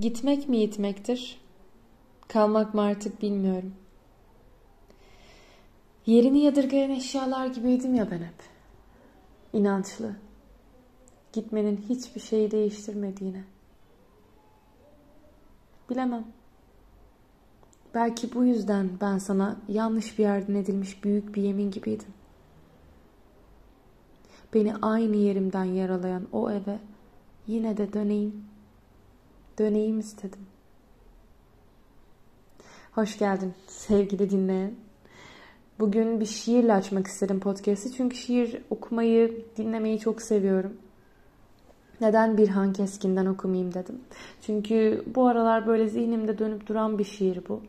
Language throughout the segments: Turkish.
Gitmek mi yitmektir? Kalmak mı artık bilmiyorum. Yerini yadırgayan eşyalar gibiydim ya ben hep. İnançlı. Gitmenin hiçbir şeyi değiştirmediğine. Bilemem. Belki bu yüzden ben sana yanlış bir yerden edilmiş büyük bir yemin gibiydim. Beni aynı yerimden yaralayan o eve yine de döneyim. Döneyim istedim. Hoş geldin sevgili dinleyen. Bugün bir şiirle açmak istedim podcast'i. Çünkü şiir okumayı, dinlemeyi çok seviyorum. Neden Birhan Keskin'den okumayayım dedim. Çünkü bu aralar böyle zihnimde dönüp duran bir şiir bu.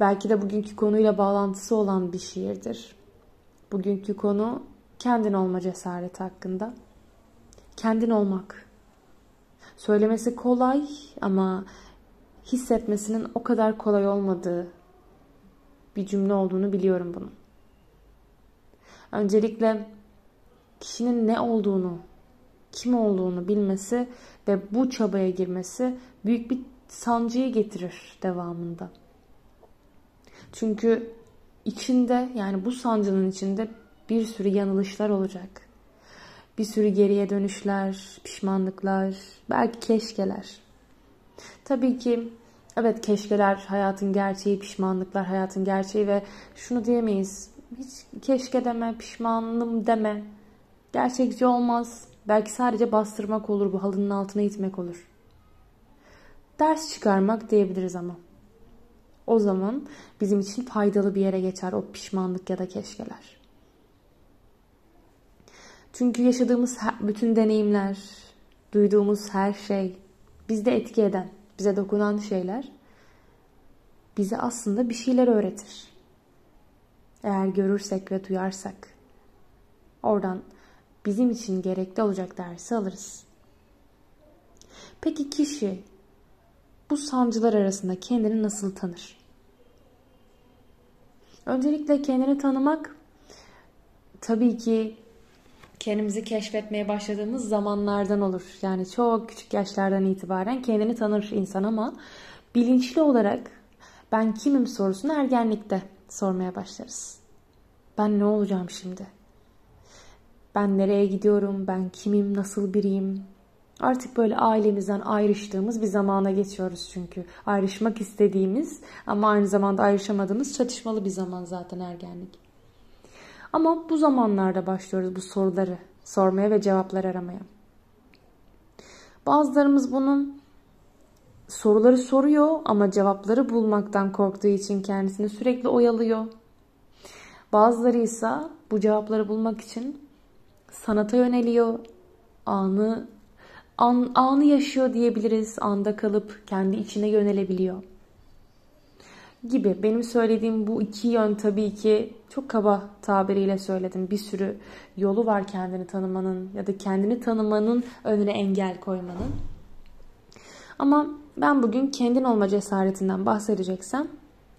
Belki de bugünkü konuyla bağlantısı olan bir şiirdir. Bugünkü konu kendin olma cesareti hakkında. Kendin olmak. Söylemesi kolay ama hissetmesinin o kadar kolay olmadığı bir cümle olduğunu biliyorum bunun. Öncelikle kişinin ne olduğunu, kim olduğunu bilmesi ve bu çabaya girmesi büyük bir sancıyı getirir devamında. Çünkü içinde yani bu sancının içinde bir sürü yanılışlar olacak. Bir sürü geriye dönüşler, pişmanlıklar, belki keşkeler. Tabii ki evet keşkeler hayatın gerçeği, pişmanlıklar hayatın gerçeği ve şunu diyemeyiz. Hiç keşke deme, pişmanlım deme. Gerçekçi olmaz. Belki sadece bastırmak olur bu halının altına itmek olur. Ders çıkarmak diyebiliriz ama. O zaman bizim için faydalı bir yere geçer o pişmanlık ya da keşkeler. Çünkü yaşadığımız bütün deneyimler, duyduğumuz her şey, bizde etki eden, bize dokunan şeyler bize aslında bir şeyler öğretir. Eğer görürsek ve duyarsak oradan bizim için gerekli olacak dersi alırız. Peki kişi bu sancılar arasında kendini nasıl tanır? Öncelikle kendini tanımak tabii ki kendimizi keşfetmeye başladığımız zamanlardan olur. Yani çok küçük yaşlardan itibaren kendini tanır insan ama bilinçli olarak ben kimim sorusunu ergenlikte sormaya başlarız. Ben ne olacağım şimdi? Ben nereye gidiyorum? Ben kimim? Nasıl biriyim? Artık böyle ailemizden ayrıştığımız bir zamana geçiyoruz çünkü. Ayrışmak istediğimiz ama aynı zamanda ayrışamadığımız çatışmalı bir zaman zaten ergenlik. Ama bu zamanlarda başlıyoruz bu soruları sormaya ve cevaplar aramaya. Bazılarımız bunun soruları soruyor ama cevapları bulmaktan korktuğu için kendisini sürekli oyalıyor. Bazıları ise bu cevapları bulmak için sanata yöneliyor. Anı an, anı yaşıyor diyebiliriz. Anda kalıp kendi içine yönelebiliyor. Gibi. Benim söylediğim bu iki yön tabii ki çok kaba tabiriyle söyledim. Bir sürü yolu var kendini tanımanın ya da kendini tanımanın önüne engel koymanın. Ama ben bugün kendin olma cesaretinden bahsedeceksem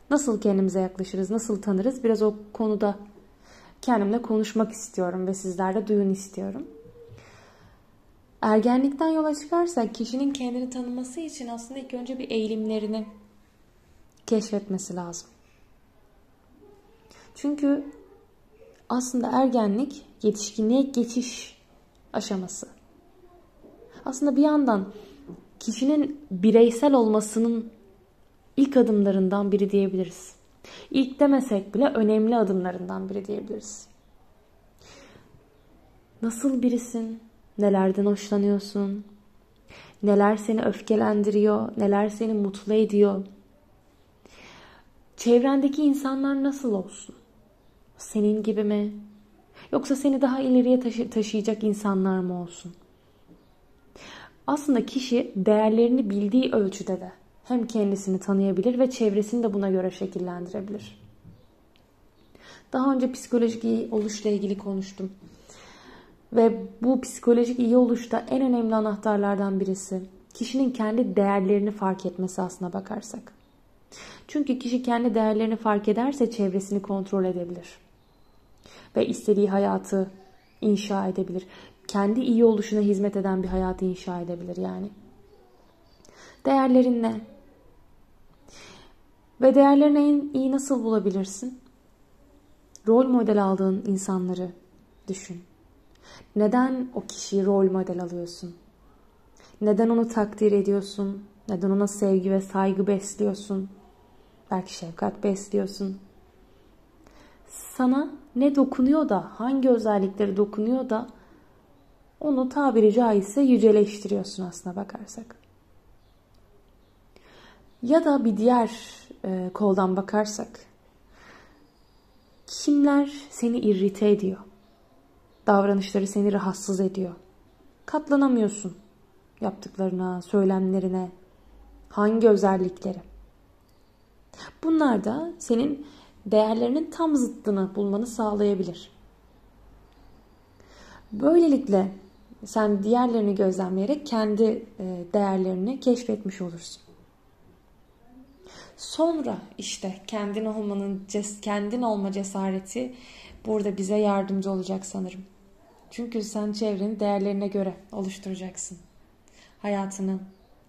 nasıl kendimize yaklaşırız, nasıl tanırız biraz o konuda kendimle konuşmak istiyorum ve sizler de duyun istiyorum. Ergenlikten yola çıkarsak kişinin kendini tanıması için aslında ilk önce bir eğilimlerini keşfetmesi lazım. Çünkü aslında ergenlik yetişkinliğe geçiş aşaması. Aslında bir yandan kişinin bireysel olmasının ilk adımlarından biri diyebiliriz. İlk demesek bile önemli adımlarından biri diyebiliriz. Nasıl birisin? Nelerden hoşlanıyorsun? Neler seni öfkelendiriyor? Neler seni mutlu ediyor? Çevrendeki insanlar nasıl olsun? Senin gibi mi? Yoksa seni daha ileriye taşı taşıyacak insanlar mı olsun? Aslında kişi değerlerini bildiği ölçüde de hem kendisini tanıyabilir ve çevresini de buna göre şekillendirebilir. Daha önce psikolojik iyi oluşla ilgili konuştum. Ve bu psikolojik iyi oluşta en önemli anahtarlardan birisi kişinin kendi değerlerini fark etmesi aslına bakarsak. Çünkü kişi kendi değerlerini fark ederse çevresini kontrol edebilir. Ve istediği hayatı inşa edebilir. Kendi iyi oluşuna hizmet eden bir hayatı inşa edebilir yani. Değerlerin ne? Ve değerlerini en iyi nasıl bulabilirsin? Rol model aldığın insanları düşün. Neden o kişiyi rol model alıyorsun? Neden onu takdir ediyorsun? Neden ona sevgi ve saygı besliyorsun? Belki şefkat besliyorsun. Sana ne dokunuyor da, hangi özellikleri dokunuyor da onu tabiri caizse yüceleştiriyorsun aslına bakarsak. Ya da bir diğer e, koldan bakarsak kimler seni irrite ediyor? Davranışları seni rahatsız ediyor. Katlanamıyorsun yaptıklarına, söylemlerine, hangi özellikleri. Bunlar da senin değerlerinin tam zıttını bulmanı sağlayabilir. Böylelikle sen diğerlerini gözlemleyerek kendi e, değerlerini keşfetmiş olursun. Sonra işte kendin olmanın kendin olma cesareti burada bize yardımcı olacak sanırım. Çünkü sen çevreni değerlerine göre oluşturacaksın. Hayatını,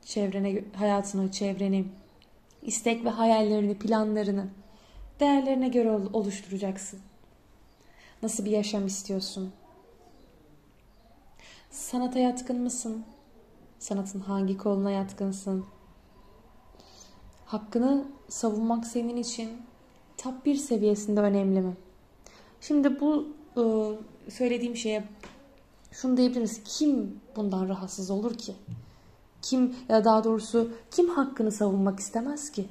çevrene, hayatını, çevreni, istek ve hayallerini, planlarını değerlerine göre oluşturacaksın. Nasıl bir yaşam istiyorsun? Sanata yatkın mısın? Sanatın hangi koluna yatkınsın? Hakkını savunmak senin için top bir seviyesinde önemli mi? Şimdi bu ıı, söylediğim şeye şunu diyebiliriz. Kim bundan rahatsız olur ki? Kim ya daha doğrusu kim hakkını savunmak istemez ki?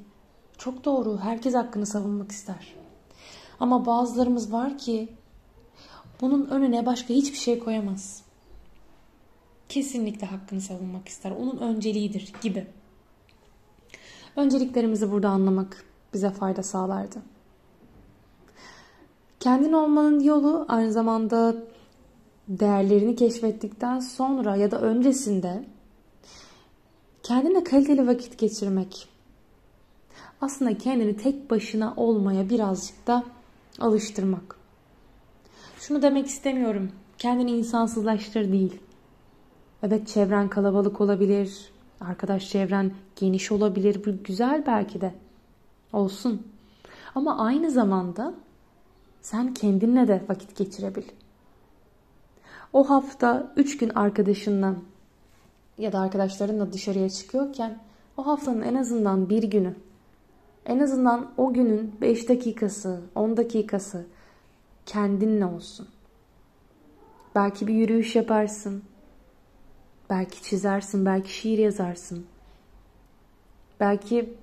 Çok doğru. Herkes hakkını savunmak ister. Ama bazılarımız var ki bunun önüne başka hiçbir şey koyamaz. Kesinlikle hakkını savunmak ister. Onun önceliğidir gibi. Önceliklerimizi burada anlamak bize fayda sağlardı. Kendin olmanın yolu aynı zamanda değerlerini keşfettikten sonra ya da öncesinde kendine kaliteli vakit geçirmek. Aslında kendini tek başına olmaya birazcık da alıştırmak. Şunu demek istemiyorum. Kendini insansızlaştır değil. Evet çevren kalabalık olabilir. Arkadaş çevren geniş olabilir. Bu güzel belki de. Olsun. Ama aynı zamanda sen kendinle de vakit geçirebil. O hafta 3 gün arkadaşınla ya da arkadaşlarınla dışarıya çıkıyorken o haftanın en azından bir günü en azından o günün 5 dakikası, 10 dakikası kendinle olsun. Belki bir yürüyüş yaparsın. Belki çizersin, belki şiir yazarsın. Belki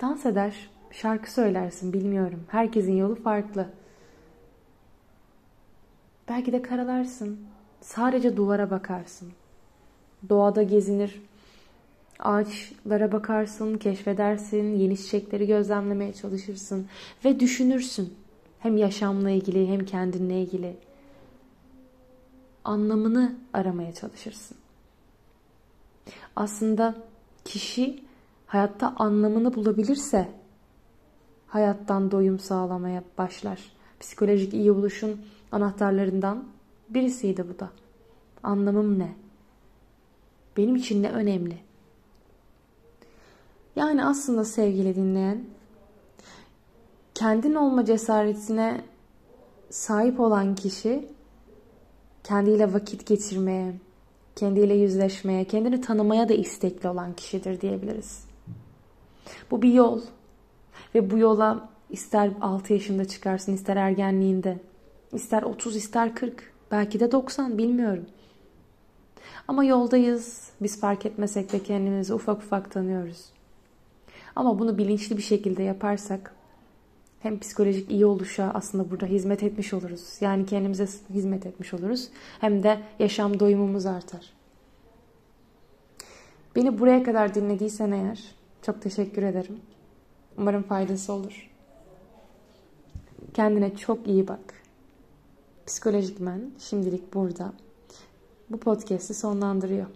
dans eder, şarkı söylersin bilmiyorum. Herkesin yolu farklı. Belki de karalarsın. Sadece duvara bakarsın. Doğada gezinir. Ağaçlara bakarsın, keşfedersin, yeni çiçekleri gözlemlemeye çalışırsın ve düşünürsün. Hem yaşamla ilgili hem kendinle ilgili anlamını aramaya çalışırsın. Aslında kişi hayatta anlamını bulabilirse hayattan doyum sağlamaya başlar. Psikolojik iyi oluşun anahtarlarından birisiydi bu da. Anlamım ne? Benim için ne önemli? Yani aslında sevgili dinleyen, kendin olma cesaretine sahip olan kişi kendiyle vakit geçirmeye, kendiyle yüzleşmeye, kendini tanımaya da istekli olan kişidir diyebiliriz. Bu bir yol ve bu yola ister 6 yaşında çıkarsın, ister ergenliğinde, ister 30, ister 40, belki de 90 bilmiyorum. Ama yoldayız. Biz fark etmesek de kendimizi ufak ufak tanıyoruz. Ama bunu bilinçli bir şekilde yaparsak hem psikolojik iyi oluşa aslında burada hizmet etmiş oluruz. Yani kendimize hizmet etmiş oluruz. Hem de yaşam doyumumuz artar. Beni buraya kadar dinlediysen eğer çok teşekkür ederim. Umarım faydası olur. Kendine çok iyi bak. Psikolojik men şimdilik burada. Bu podcast'i sonlandırıyor.